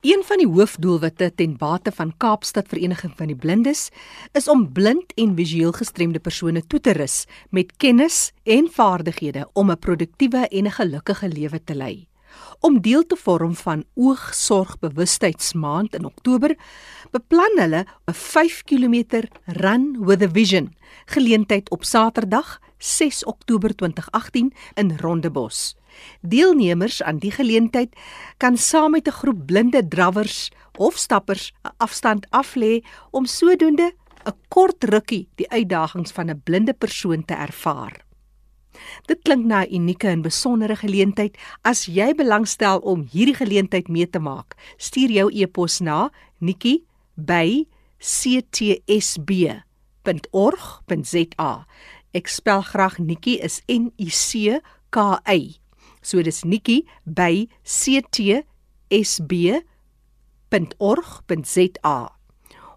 Een van die hoofdoelwitte ten bate van Kaapstad Vereniging van die Blindes is om blind en visueel gestremde persone toe te rus met kennis en vaardighede om 'n produktiewe en 'n gelukkige lewe te lei. Om deel te vorm van Oogsorgbewustheidsmaand in Oktober, beplan hulle 'n 5 km Run with a Vision geleentheid op Saterdag, 6 Oktober 2018 in Rondebos. Deelnemers aan die geleentheid kan saam met 'n groep blinde drawers of stappers 'n afstand aflê om sodoende 'n kort rukkie die uitdagings van 'n blinde persoon te ervaar. Dit klink na 'n unieke en besondere geleentheid. As jy belangstel om hierdie geleentheid mee te maak, stuur jou e-pos na nikki@ctsb.org.za. Ek spel graag Nikki is N I C K Y. So dis Nikki by ctsb.org.za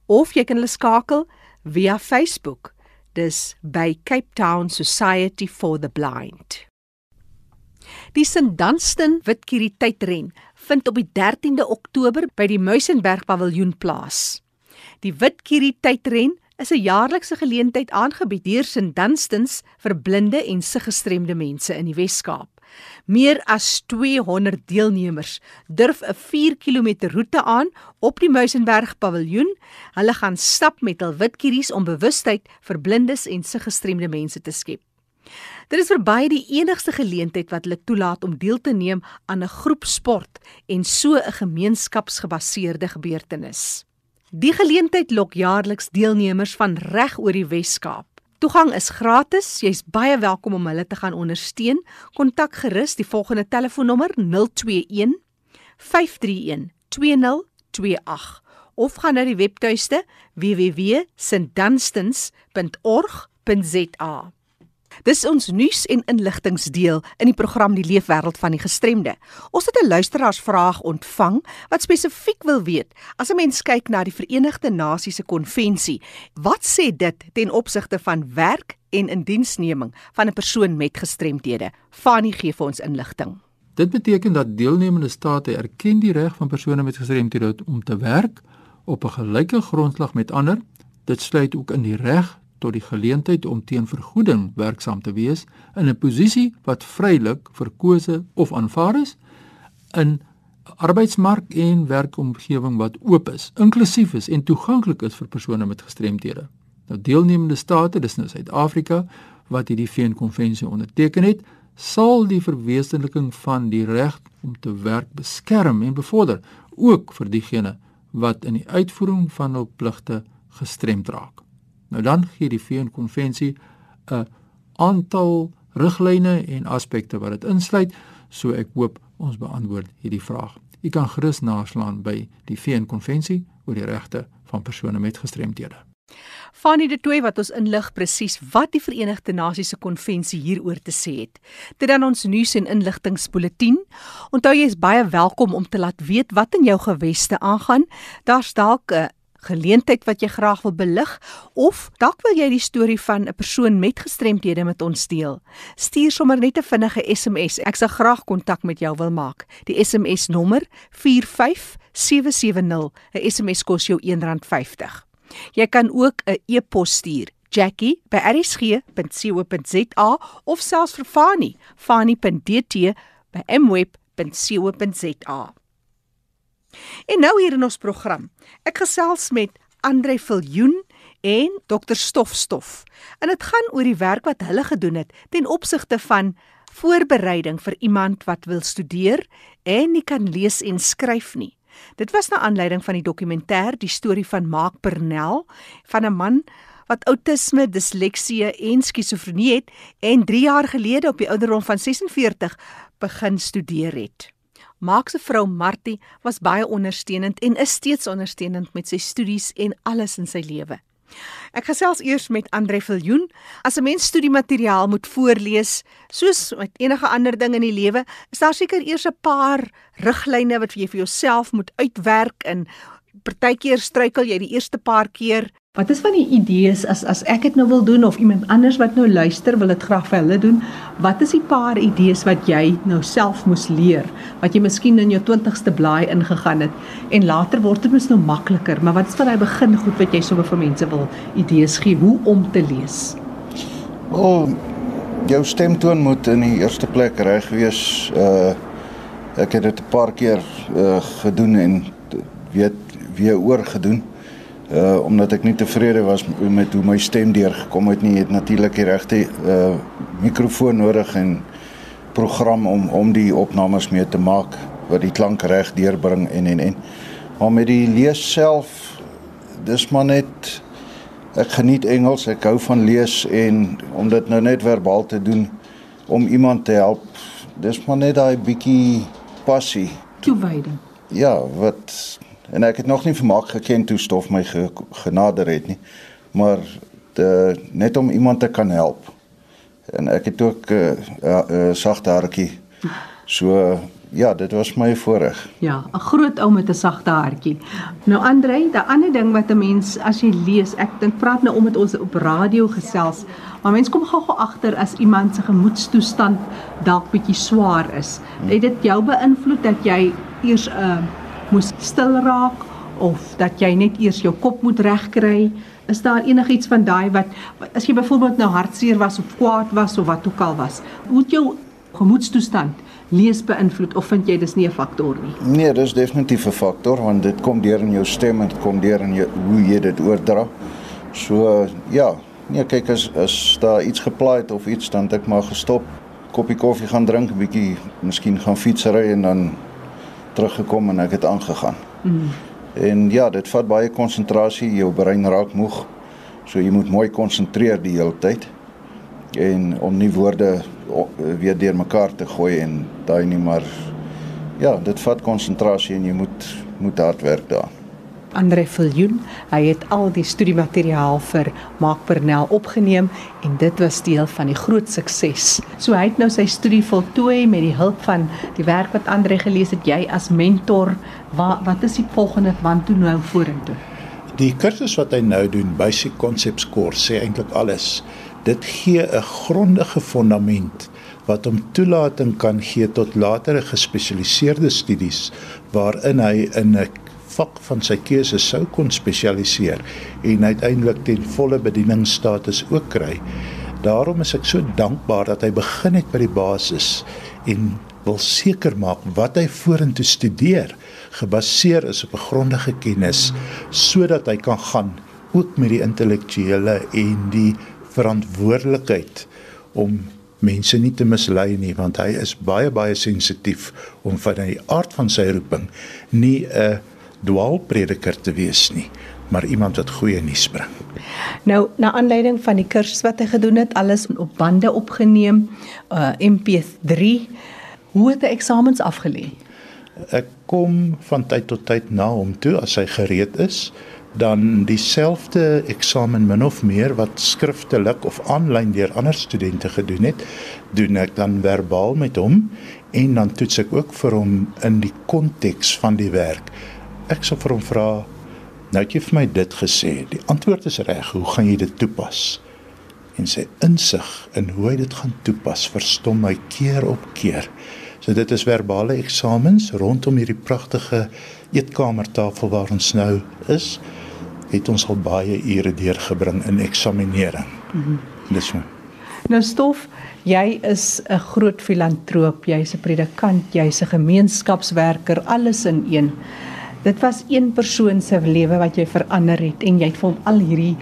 of jy kan hulle skakel via Facebook. Dis by Cape Town Society for the Blind. Die St Dunstan Witkierietydren vind op die 13de Oktober by die Muizenberg Paviljoen plaas. Die Witkierietydren is 'n jaarlikse geleentheid aangebied deur St Dunstans vir blinde en siggestremde mense in die Wes-Kaap. Meer as 200 deelnemers durf 'n 4 km roete aan op die Muizenberg Paviljoen. Hulle gaan stap met hul wit kieries om bewustheid vir blindes en siggestremde mense te skep. Dit is verby die enigste geleentheid wat hulle toelaat om deel te neem aan 'n groep sport en so 'n gemeenskapsgebaseerde gebeurtenis. Die geleentheid lok jaarliks deelnemers van reg oor die Wes-Kaap. Toegang is gratis. Jy's baie welkom om hulle te gaan ondersteun. Kontak gerus die volgende telefoonnommer 021 531 2028 of gaan na die webtuiste www.sintdunstans.org.za. Dis ons nuus en inligtingsdeel in die program Die Leefwêreld van die Gestremde. Ons het 'n luisteraarsvraag ontvang wat spesifiek wil weet: As 'n mens kyk na die Verenigde Nasies se konvensie, wat sê dit ten opsigte van werk en indiensneming van 'n persoon met gestremthede? Fanie gee vir ons inligting. Dit beteken dat deelnemende state erken die reg van persone met gestremthede om te werk op 'n gelyke grondslag met ander. Dit sluit ook in die reg tot die geleentheid om teen vergoeding werksaam te wees in 'n posisie wat vrylik verkose of aanvaar is in arbeidsmark en werkomgewing wat oop is, inklusief is en toeganklik is vir persone met gestremthede. Nou deelnemende state, dis nou Suid-Afrika wat hierdie VN-konvensie onderteken het, sal die verwesenliking van die reg om te werk beskerm en bevorder, ook vir diegene wat in die uitvoering van hul pligte gestremd raak. Nou dan gee die VN-konvensie 'n aantal riglyne en aspekte wat dit insluit, so ek hoop ons beantwoord hierdie vraag. U kan gerus naslaan by die VN-konvensie oor die regte van persone met gestremthede. Fanny de Toey wat ons inlig presies wat die Verenigde Nasies se konvensie hieroor te sê het. Dit dan ons nuus en inligtingspulsatie. Onthou jy is baie welkom om te laat weet wat in jou geweste aangaan. Daar's dalk 'n geleentheid wat jy graag wil belig of dalk wil jy die storie van 'n persoon met gestremthede met ons deel. Stuur sommer net 'n vinnige SMS. Ek sal graag kontak met jou wil maak. Die SMS nommer 45770. 'n SMS kos jou R1.50. Jy kan ook 'n e-pos stuur. Jackie by rsg.co.za of selfs vir Fani, fani.dt by mweb.co.za. En nou hier in ons program. Ek gesels met Andre Viljoen en Dr Stofstof. En dit gaan oor die werk wat hulle gedoen het ten opsigte van voorbereiding vir iemand wat wil studeer en nie kan lees en skryf nie. Dit was na aanleiding van die dokumentêr Die storie van Mark Pernell van 'n man wat outisme, disleksie en skizofrenie het en 3 jaar gelede op die ouderdom van 46 begin studeer het. Maak se vrou Martie was baie ondersteunend en is steeds ondersteunend met sy studies en alles in sy lewe. Ek gesels eers met Andre Viljoen. As 'n mens studiemateriaal moet voorlees, soos met enige ander ding in die lewe, is daar seker eers 'n paar riglyne wat jy vir jouself moet uitwerk en partykeer struikel jy die eerste paar keer Wat is van die idees as as ek dit nou wil doen of iemand anders wat nou luister wil dit graag vir hulle doen? Wat is die paar idees wat jy nou self moes leer wat jy miskien in jou 20ste blaai ingegaan het en later word dit mos nou makliker, maar wat is van daai begin goed wat jy sommer vir mense wil idees gee hoe om te lees? Oh, jou stemtoon moet in die eerste plek reg wees. Uh ek het dit 'n paar keer uh gedoen en weet weer oor gedoen uh omdat ek nie tevrede was met hoe my stem deurgekom het nie, het natuurlik die regte uh mikrofoon nodig en program om om die opnames mee te maak wat die klank reg deurbring en en en. Maar met die lees self dis maar net ek geniet Engels, ek hou van lees en om dit nou net verbaal te doen om iemand te help. Dis maar net daai bietjie passie. Toewyding. Ja, wat En ek het nog nie vermaak geken toe stof my ge, genader het nie. Maar de, net om iemand te kan help. En ek het ook 'n uh, uh, uh, sagte hartjie. So ja, dit was my voorreg. Ja, 'n groot ou met 'n sagte hartjie. Nou Andre, 'n ander ding wat 'n mens as jy lees, ek dink praat nou om met ons op radio gesels, maar mens kom gou-gou agter as iemand se gemoedstoestand dalk bietjie swaar is. Het dit jou beïnvloed dat jy eers 'n uh, moes stil raak of dat jy net eers jou kop moet regkry? Is daar enigiets van daai wat as jy byvoorbeeld nou hartseer was of kwaad was of wat ook al was, hoe het jou gemoedstoestand lees beïnvloed of vind jy dis nie 'n faktor nie? Nee, dis definitief 'n faktor want dit kom deur in jou stem en dit kom deur in jou hoe jy dit oordra. So ja, nee, kyk as as daar iets geplaai het of iets dan het ek maar gestop, koppie koffie gaan drink, 'n bietjie miskien gaan fietsry en dan teruggekom en ek het aangegaan. Mm. En ja, dit vat baie konsentrasie, jou brein raak moeg. So jy moet mooi konsentreer die hele tyd. En om nie woorde weer deurmekaar te gooi en daai nie maar ja, dit vat konsentrasie en jy moet moet hard werk daaraan. Andre Viljoen. Hy het al die studiemateriaal vir Mark Pernell opgeneem en dit was deel van die groot sukses. So hy het nou sy studie voltooi met die hulp van die werk wat Andre gelees het. Jy as mentor, wat wat is die volgende want toe nou vorentoe? Die kursus wat hy nou doen, Basic Concepts Course, sê eintlik alles. Dit gee 'n grondige fondament wat hom toelating kan gee tot latere gespesialiseerde studies waarin hy in 'n vak van sy keuse sou kon spesialiseer en uiteindelik ten volle bedieningsstatus ook kry. Daarom is ek so dankbaar dat hy begin het by die basis en wil seker maak wat hy vorentoe studeer gebaseer is op 'n grondige kennis sodat hy kan gaan ook met die intellektuele en die verantwoordelikheid om mense nie te mislei nie want hy is baie baie sensitief om van die aard van sy roeping nie 'n dwaalprediker te wees nie, maar iemand wat goeie nuus bring. Nou, na aanleiding van die kursus wat hy gedoen het, alles op bande opgeneem, uh MP3, hoe het hy eksamens afgelê? Ek kom van tyd tot tyd na hom toe as hy gereed is dan dieselfde eksamen min of meer wat skriftelik of aanlyn deur ander studente gedoen het, doen ek dan verbaal met hom en dan toets ek ook vir hom in die konteks van die werk ek sal vir hom vra nou het jy vir my dit gesê. Die antwoord is reg. Hoe gaan jy dit toepas? En sy insig in hoe hy dit gaan toepas verstom my keer op keer. So dit is verbale eksamens rondom hierdie pragtige eetkamertafel waar ons nou is het ons al baie ure deurgebring in eksaminering mm -hmm. dis so nou stof Jy is 'n groot filantroop, jy's 'n predikant, jy's 'n gemeenskapswerker, alles in een. Dit was een persoon se lewe wat jy verander het en jy het vir hom al hierdie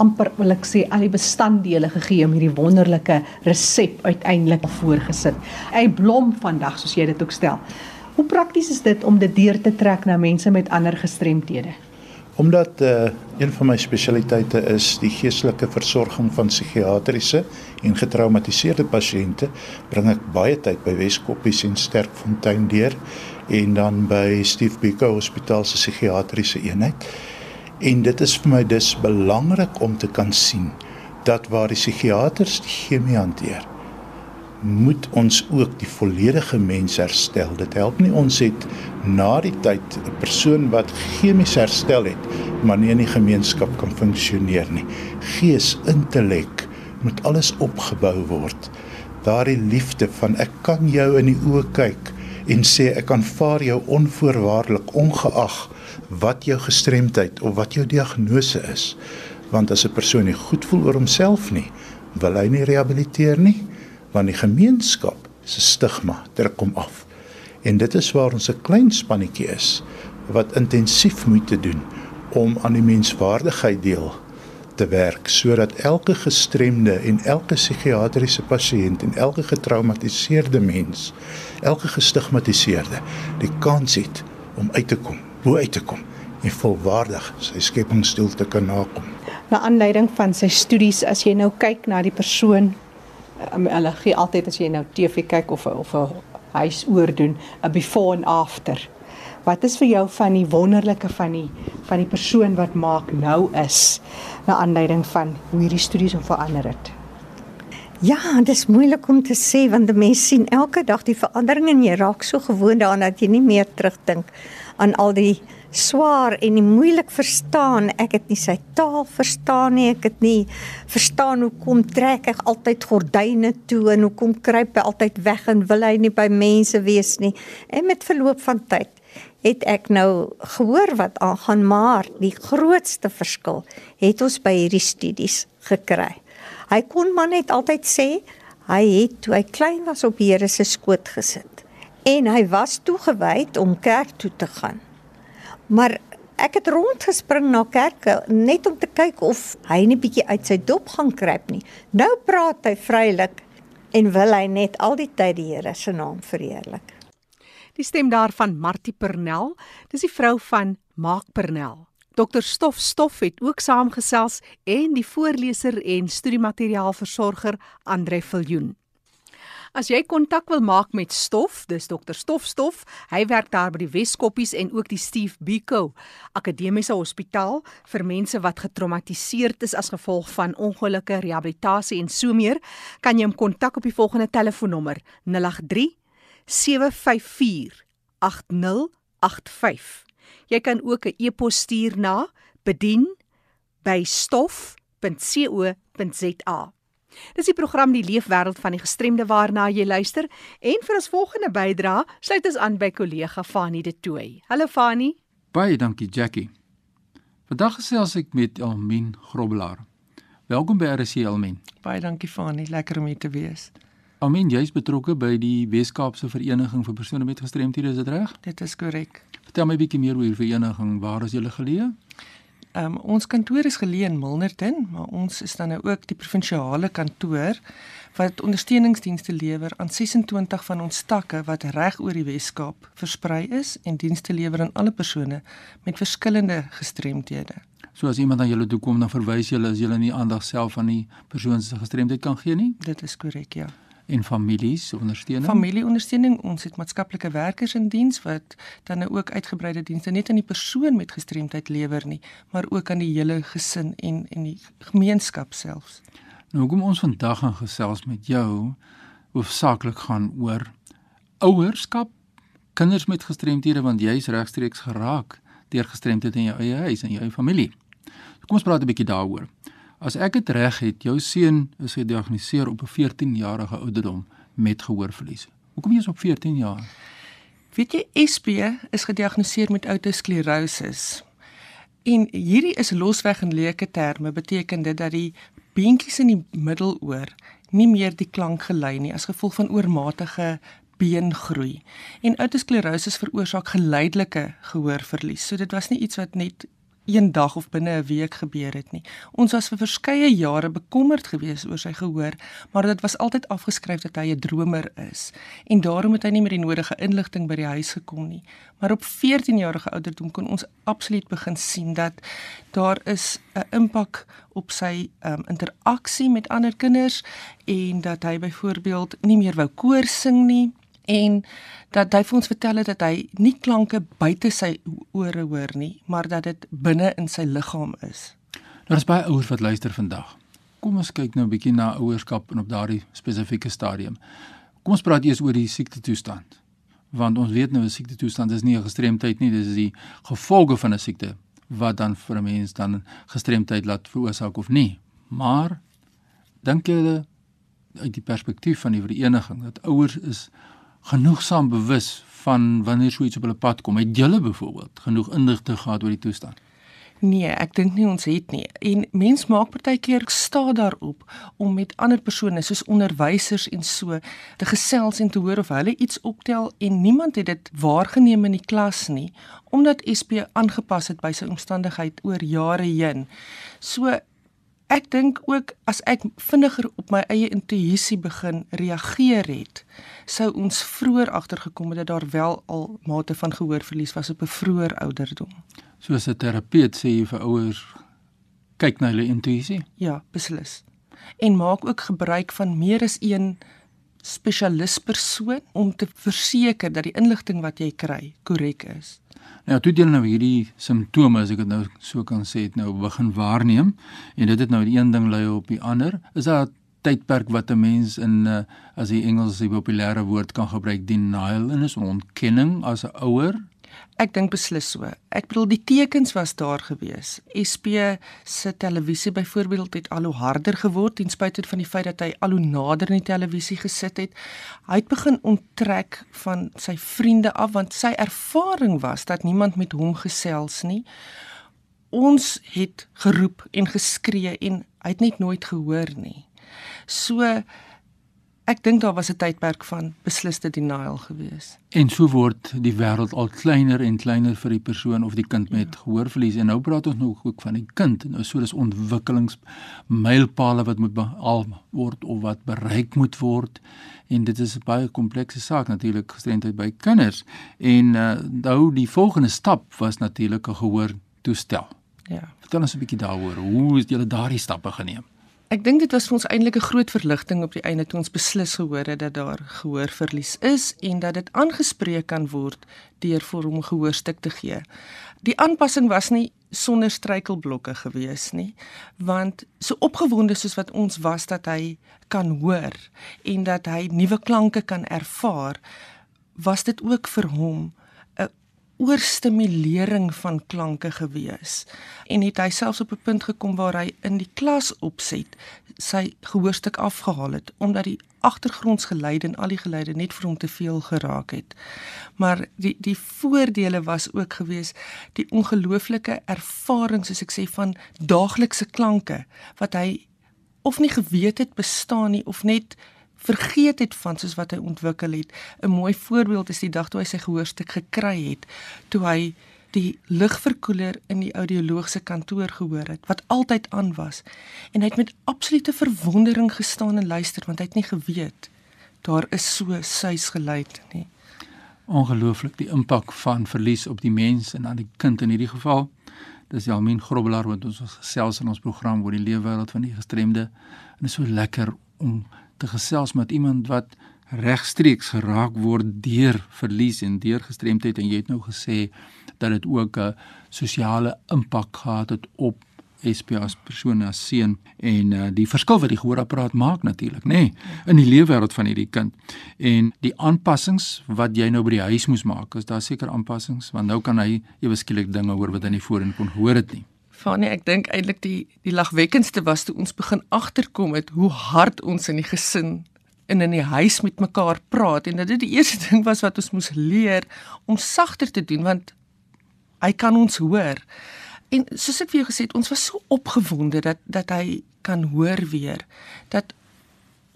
amper wil ek sê al die bestanddele gegee om hierdie wonderlike resep uiteindelik voorgesit. Hy blom vandag soos jy dit ook stel. Hoe prakties is dit om dit deur te trek na mense met ander gestremthede? Omdat uh, een van my spesialiteite is die geestelike versorging van psigiatriese en getraumatiseerde pasiënte, bring ek baie tyd by Weskoppies en Sterkfontein deur en dan by Steve Biko Hospitaal se psigiatriese eenheid. En dit is vir my dus belangrik om te kan sien dat waar die psigiaters die chemie hanteer, moet ons ook die volledige mens herstel. Dit help nie ons het na die tyd 'n persoon wat chemies herstel het, maar nie in die gemeenskap kan funksioneer nie. Gees, intellek moet alles opgebou word. Daardie liefde van ek kan jou in die oë kyk en sê ek aanvaar jou onvoorwaardelik ongeag wat jou gestremdheid of wat jou diagnose is. Want as 'n persoon nie goed voel oor homself nie, wil hy nie rehabiliteer nie want die gemeenskap se stigma druk hom af. En dit is waar ons 'n klein spannetjie is wat intensief moeite doen om aan die menswaardigheid deel te werk sodat elke gestremde en elke psigiatriese pasiënt en elke getraumatiseerde mens, elke gestigmatiseerde die kans het om uit te kom, hoe uit te kom en volwaardig sy skepingsdoel te kan nakom. Na aanleiding van sy studies as jy nou kyk na die persoon um, hulle gee altyd as jy nou TV kyk of of 'n huis oordoen 'n before and after. Wat is vir jou van die wonderlike van die van die persoon wat maak nou is na aanleiding van hoe hierdie studies hom verander het? Ja, dit is moeilik om te sê want die mens sien elke dag die verandering en jy raak so gewoond daaraan dat jy nie meer terugdink aan al die swaar en moeilik verstaan. Ek het nie sy taal verstaan nie. Ek het nie verstaan hoekom trek hy altyd gordyne toe en hoekom kruip hy altyd weg en wil hy nie by mense wees nie. En met verloop van tyd het ek nou gehoor wat aangaan, maar die grootste verskil het ons by hierdie studies gekry. Hy kon maar net altyd sê hy het toe hy klein was op Here se skoot gesit en hy was toegewy om kerk toe te gaan. Maar ek het rondgespring na kerke net om te kyk of hy net bietjie uit sy dop gaan kruip nie. Nou praat hy vrylik en wil hy net al die tyd die Here se naam verheerlik. Die stem daarvan Martie Pernel, dis die vrou van Maak Pernel. Dr Stof Stof het ook saamgesels en die voorleser en studiemateriaalversorger Andre Viljoen. As jy kontak wil maak met Stof, dis dokter Stof Stof. Hy werk daar by die Weskoppies en ook die Steve Biko Akademiese Hospitaal vir mense wat getraumatiseerd is as gevolg van ongelukke, rehabilitasie en so meer. Kan jy hom kontak op die volgende telefoonnommer: 083 754 8085. Jy kan ook 'n e-pos stuur na bedien@stof.co.za. Dis die program Die Leefwêreld van die Gestremde waarna jy luister en vir ons volgende bydra sluit ons aan by kollega Fanie De Tooy. Hallo Fanie. Baie dankie Jackie. Vandag gesels ek met Elmien Grobbelaar. Welkom by RC Elmien. Baie dankie Fanie, lekker om hier te wees. Elmien, jy's betrokke by die Weskaapse Vereniging vir persone met gestremthede, is dit reg? Dit is korrek. Vertel my 'n bietjie meer oor die vereniging. Waar is julle geleë? Ehm um, ons kantoor is geleë in Milnerton, maar ons is dan nou ook die provinsiale kantoor wat ondersteuningsdienste lewer aan 26 van ons takke wat reg oor die Wes-Kaap versprei is en dienste lewer aan alle persone met verskillende gestremthede. So as iemand aan julle toe kom, dan verwys julle as julle nie aandag self aan die persoon se gestremdheid kan gee nie. Dit is korrek, ja en families ondersteuning. Familieondersteuning, ons het maatskaplike werkers in diens wat dan nou ook uitgebreide dienste net aan die persoon met gestremdheid lewer nie, maar ook aan die hele gesin en en die gemeenskap selfs. Nou kom ons vandag gaan gesels met jou hoofsaaklik gaan oor ouerskap, kinders met gestremthede want jy's regstreeks geraak deur gestremdheid in jou eie huis en jou eie familie. Kom ons praat 'n bietjie daaroor. As ek dit reg het, jou seun is gediagnoseer op 'n 14-jarige ouderdom met gehoorverlies. Hoekom is op 14 jaar? Weet jy SP is gediagnoseer met outosklerosis. En hierdie is losweg in leuke terme beteken dit dat die beentjies in die middeloor nie meer die klank gelei nie as gevolg van oormatige beengroei. En outosklerosis veroorsaak geleidelike gehoorverlies. So dit was nie iets wat net een dag of binne 'n week gebeur het nie. Ons was vir verskeie jare bekommerd geweest oor sy gehoor, maar dit was altyd afgeskryf dat hy 'n dromer is en daarom het hy nie meer die nodige inligting by die huis gekom nie. Maar op 14 jarige ouderdom kon ons absoluut begin sien dat daar is 'n impak op sy um, interaksie met ander kinders en dat hy byvoorbeeld nie meer wou koor sing nie en dat hy vir ons vertel het dat hy nie klanke buite sy ore hoor nie, maar dat dit binne in sy liggaam is. Daar is baie ouers wat luister vandag. kom ons kyk nou 'n bietjie na ouerskap en op daardie spesifieke stadium. Kom ons praat eers oor die siekte toestand. Want ons weet nou 'n siekte toestand is nie 'n gestremdheid nie, dis die gevolge van 'n siekte wat dan vir 'n mens dan gestremdheid laat veroorsaak of nie. Maar dink julle uit die perspektief van die vereniging dat ouers is genoegsaam bewus van wanneer so iets op hulle pad kom. Het julle byvoorbeeld genoeg inligting gehad oor die toestand? Nee, ek dink nie ons het nie. En mens maak partykeer sta daarop om met ander persone soos onderwysers en so te gesels en te hoor of hulle iets optel en niemand het dit waargeneem in die klas nie omdat SP aangepas het by sy omstandigheid oor jare heen. So ek dink ook as ek vinniger op my eie intuïsie begin reageer het, sou ons vroeër agtergekom het dat daar wel al mate van gehoorverlies was op 'n vroeër ouderdom. Soos 'n terapeut sê jy vir ouers kyk na hulle intuïsie. Ja, beslis. En maak ook gebruik van meer as een spesialispersoon om te verseker dat die inligting wat jy kry korrek is. Nou toe jy nou hierdie simptome as ek dit nou so kan sê het nou begin waarneem en dit het nou die een ding lei op die ander, is daar 'n tydperk wat 'n mens in uh, as die Engels die populêre woord kan gebruik denial en is ontkenning as 'n ouer Ek dink beslis so. Ek bedoel die tekens was daar gewees. SP se televisie byvoorbeeld het al hoe harder geword ten spyte van die feit dat hy al hoe nader in die televisie gesit het. Hy het begin onttrek van sy vriende af want sy ervaring was dat niemand met hom gesels nie. Ons het geroep en geskree en hy het net nooit gehoor nie. So Ek dink daar was 'n tydperk van besliste denial gewees. En so word die wêreld al kleiner en kleiner vir die persoon of die kind met ja. gehoorverlies en nou praat ons nog ook van die kind. Nou so dis ontwikkelingsmylpale wat moet behaal word of wat bereik moet word en dit is 'n baie komplekse saak natuurlik gestremdheid by kinders. En uh, nou die volgende stap was natuurlik 'n gehoor toestel. Ja. Vertel ons 'n bietjie daaroor. Hoe het julle daardie stappe geneem? Ek dink dit was vir ons eintlik 'n groot verligting op die einde toe ons beslis gehoor het dat daar gehoorverlies is en dat dit aangespreek kan word deur vir hom gehoorstuk te gee. Die aanpassing was nie sonder struikelblokke gewees nie, want so opgewonde soos wat ons was dat hy kan hoor en dat hy nuwe klanke kan ervaar, was dit ook vir hom oorstimulering van klanke gewees en het hy selfs op 'n punt gekom waar hy in die klas opset sy gehoorstuk afgehaal het omdat die agtergrondsgeluide en al die geluide net vir hom te veel geraak het. Maar die die voordele was ook gewees die ongelooflike ervaring soos ek sê van daaglikse klanke wat hy of nie geweet het bestaan nie of net vergeet het van soos wat hy ontwikkel het. 'n Mooi voorbeeld is die dag toe hy sy gehoorstuk gekry het, toe hy die lugverkoeler in die audioloogse kantoor gehoor het wat altyd aan was en hy het met absolute verwondering gestaan en luister want hy het nie geweet daar is so suis geluid nie. Ongelooflik die impak van verlies op die mens en aan die kind in hierdie geval. Dis Jalmien Grobbelaar wat ons gesels in ons program oor die leefwêreld van die gestremde en dit is so lekker om te gesels met iemand wat regstreeks geraak word deur verlies en deur gestremdheid en jy het nou gesê dat dit ook 'n sosiale impak gehad het op SPS persone as seun en uh, die verskil wat die gehoorapparaat maak natuurlik nê nee, in die leefwêreld van hierdie kind. En die aanpassings wat jy nou by die huis moes maak is daar seker aanpassings? Want nou kan hy ewe skielik dinge hoor wat hy nie voorheen kon hoor het nie Fanie, ek dink eintlik die die lagwekkendste was toe ons begin agterkom het hoe hard ons in die gesin en in die huis met mekaar praat en dit die eerste ding was wat ons moes leer om sagter te doen want hy kan ons hoor. En soos ek vir jou gesê het, ons was so opgewonde dat dat hy kan hoor weer. Dat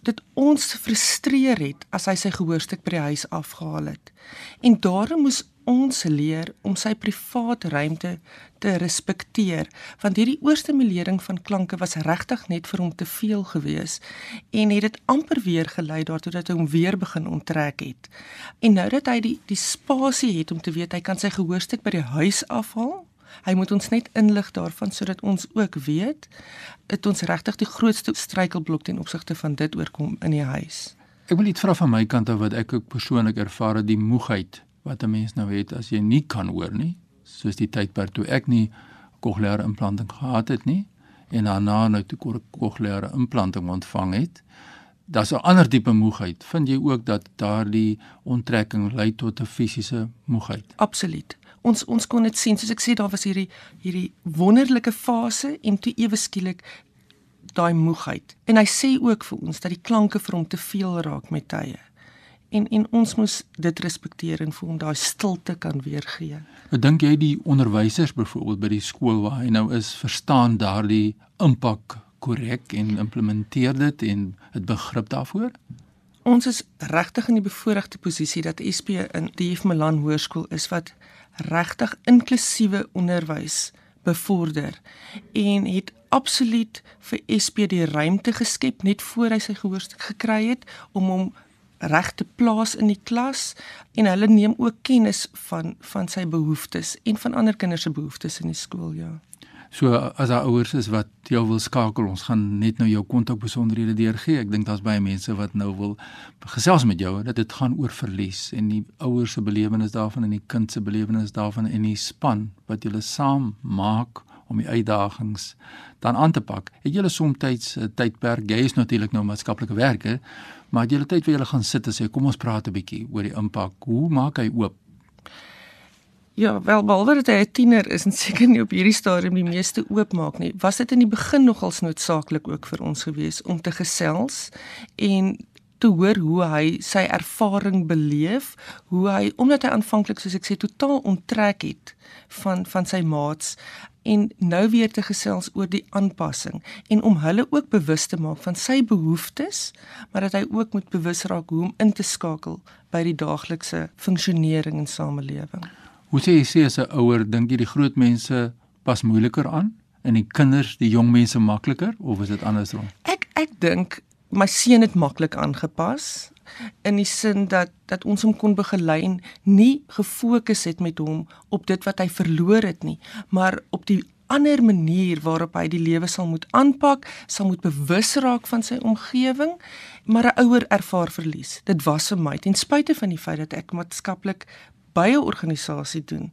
dit ons frustreer het as hy sy gehoorstuk by die huis afgehaal het. En daarom moes ons leer om sy privaat ruimte te respekteer want hierdie oorstimulering van klanke was regtig net vir hom te veel gewees en het dit amper weer gelei daartoe dat hy hom weer begin onttrek het. En nou dat hy die die spasie het om te weet hy kan sy gehoorstuk by die huis afhaal Hy moet ons net inlig daarvan sodat ons ook weet dit ons regtig die grootste struikelblok ten opsigte van dit oorkom in die huis. Ek wil iets vra van my kant af wat ek ook persoonlik ervaar het die moegheid wat 'n mens nou het as jy nie kan hoor nie, soos die tydperk toe ek nie kokleaire implanting gehad het nie en daarna nou toe kokleaire implanting ontvang het. Daar's 'n ander tipe moegheid. Vind jy ook dat daardie onttrekking lei tot 'n fisiese moegheid? Absoluut. Ons ons kon dit sien, soos ek sê daar was hierdie hierdie wonderlike fase en toe ewe skielik daai moegheid. En hy sê ook vir ons dat die klanke vir hom te veel raak met tye en en ons moet dit respekteer en vir hom daai stilte kan weergee. Ek dink jy die onderwysers byvoorbeeld by die skool waar hy nou is, verstaan daardie impak korrek en implementeer dit en het begrip daarvoor? Ons is regtig in die bevoordeelde posisie dat SP in die F Milan Hoërskool is wat regtig inklusiewe onderwys bevorder en het absoluut vir SP die ruimte geskep net voor hy sy gehoorstuk gekry het om hom regte plaas in die klas en hulle neem ook kennis van van sy behoeftes en van ander kinders se behoeftes in die skool ja. So as daar ouers is wat jou wil skakel, ons gaan net nou jou kontakbesonderhede deurgee. Ek dink daar's baie mense wat nou wil gesels met jou dat dit gaan oor verlies en die ouers se belewenis daarvan en die kind se belewenis daarvan en die span wat julle saam maak om die uitdagings dan aan te pak. Het julle soms 'n tydperk, jy is natuurlik nou maatskaplike werker, maar het julle tyd waar julle gaan sit en sê kom ons praat 'n bietjie oor die impak. Hoe maak hy oop? Ja, wel behalwe dat hy 'n tiener is en seker nie op hierdie stadium die meeste oopmaak nie, was dit in die begin nogals noodsaaklik ook vir ons gewees om te gesels en te hoor hoe hy sy ervaring beleef, hoe hy omdat hy aanvanklik soos ek sê totaal onttrek het van van sy maats en nou weer te gesels oor die aanpassing en om hulle ook bewus te maak van sy behoeftes, maar dat hy ook moet bewus raak hoe om in te skakel by die daaglikse funksionering in samelewing. Hoe sê jy sê as 'n ouer dink jy die groot mense pas moeiliker aan en die kinders, die jong mense makliker of is dit andersom? Ek ek dink my seun het maklik aangepas in die sin dat dat ons hom kon begelei en nie gefokus het met hom op dit wat hy verloor het nie, maar op die ander manier waarop hy die lewe sal moet aanpak, sal moet bewus raak van sy omgewing, maar 'n ouer ervaar verlies. Dit was vir my ten spyte van die feit dat ek maatskaplik by 'n organisasie doen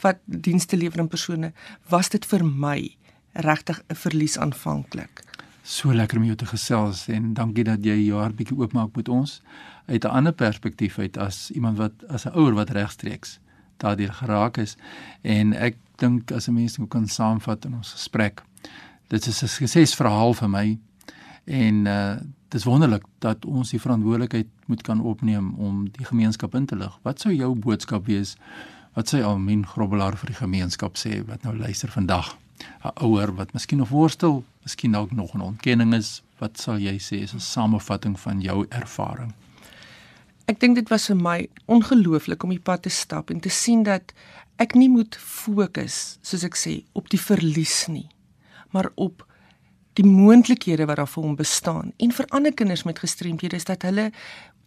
wat dienste lewer aan persone, was dit vir my regtig 'n verlies aanvanklik. So lekker om jou te gesels en dankie dat jy jou hart bietjie oopmaak met ons uit 'n ander perspektief uit as iemand wat as 'n ouer wat regstreeks daardeur geraak is en ek dink as 'n mens moet kan saamvat in ons gesprek. Dit is 'n suksesverhaal vir my en uh dit is wonderlik dat ons die verantwoordelikheid moet kan opneem om die gemeenskap in te lig. Wat sou jou boodskap wees? Wat sê Almin Grobbelaar vir die gemeenskap sê wat nou luister vandag? 'n ouer wat miskien nog worstel, miskien dalk nog 'n ontkenning is, wat sal jy sê is 'n samevatting van jou ervaring? Ek dink dit was vir my ongelooflik om die pad te stap en te sien dat ek nie moet fokus, soos ek sê, op die verlies nie, maar op die moontlikhede wat daar vir hom bestaan. En vir ander kinders met gestremthede is dat hulle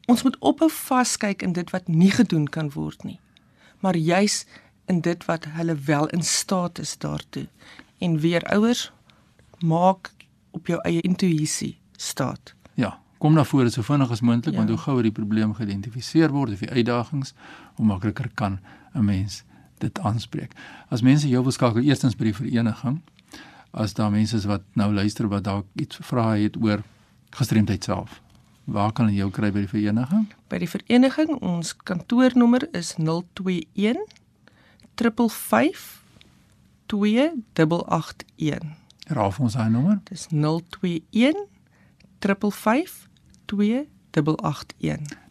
ons moet ophou vaskyk in dit wat nie gedoen kan word nie, maar juis in dit wat hulle wel in staat is daartoe. En weer ouers maak op jou eie intuïsie staat. Ja, kom na vore so vinnig as moontlik ja. want hoe gouer die probleem geïdentifiseer word of die uitdagings, hoe makliker kan 'n mens dit aanspreek. As mense jou wil skakel eerstens by die vereniging, as daar mense is wat nou luister wat dalk iets vra het oor gestremdheid self. Waar kan hulle jou kry by die vereniging? By die vereniging, ons kantoornommer is 021 355 Raaf ons daai nommer. Dis 021 355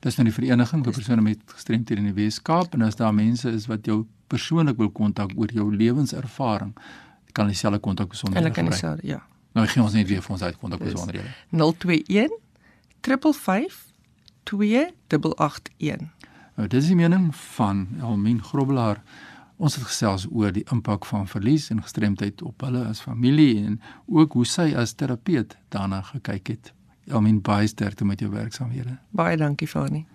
Dis nou die vereniging vir persone met gestremthede in die Weskaap en as daar mense is wat jou persoonlik wil kontak oor jou lewenservaring, kan hulle selfe kontak besonderhede kry. Hulle kan dieselfde, ja. Nou gee ons net weer vir ons uit kontak besonderhede. 021 355 2881. Nou dis die mening van Almin Grobbelaar. Ons het gesels oor die impak van verlies en gestremdheid op hulle as familie en ook hoe sy as terapeut daarna gekyk het. Elmin baie sterkte met jou werksaamhede. Baie dankie Fani.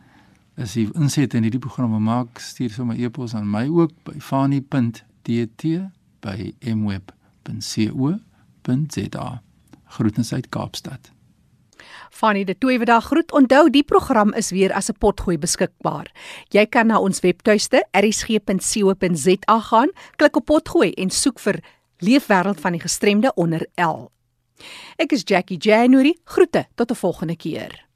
As jy inset in hierdie programme maak, stuur sommer e-pos aan my ook by fani.tt@mweb.co.za. Groetens uit Kaapstad. Fanny de Toewe dag groet. Onthou die program is weer as 'n potgooi beskikbaar. Jy kan na ons webtuiste erisg.co.za gaan, klik op potgooi en soek vir Leefwêreld van die gestremde onder L. Ek is Jackie January. Groete tot 'n volgende keer.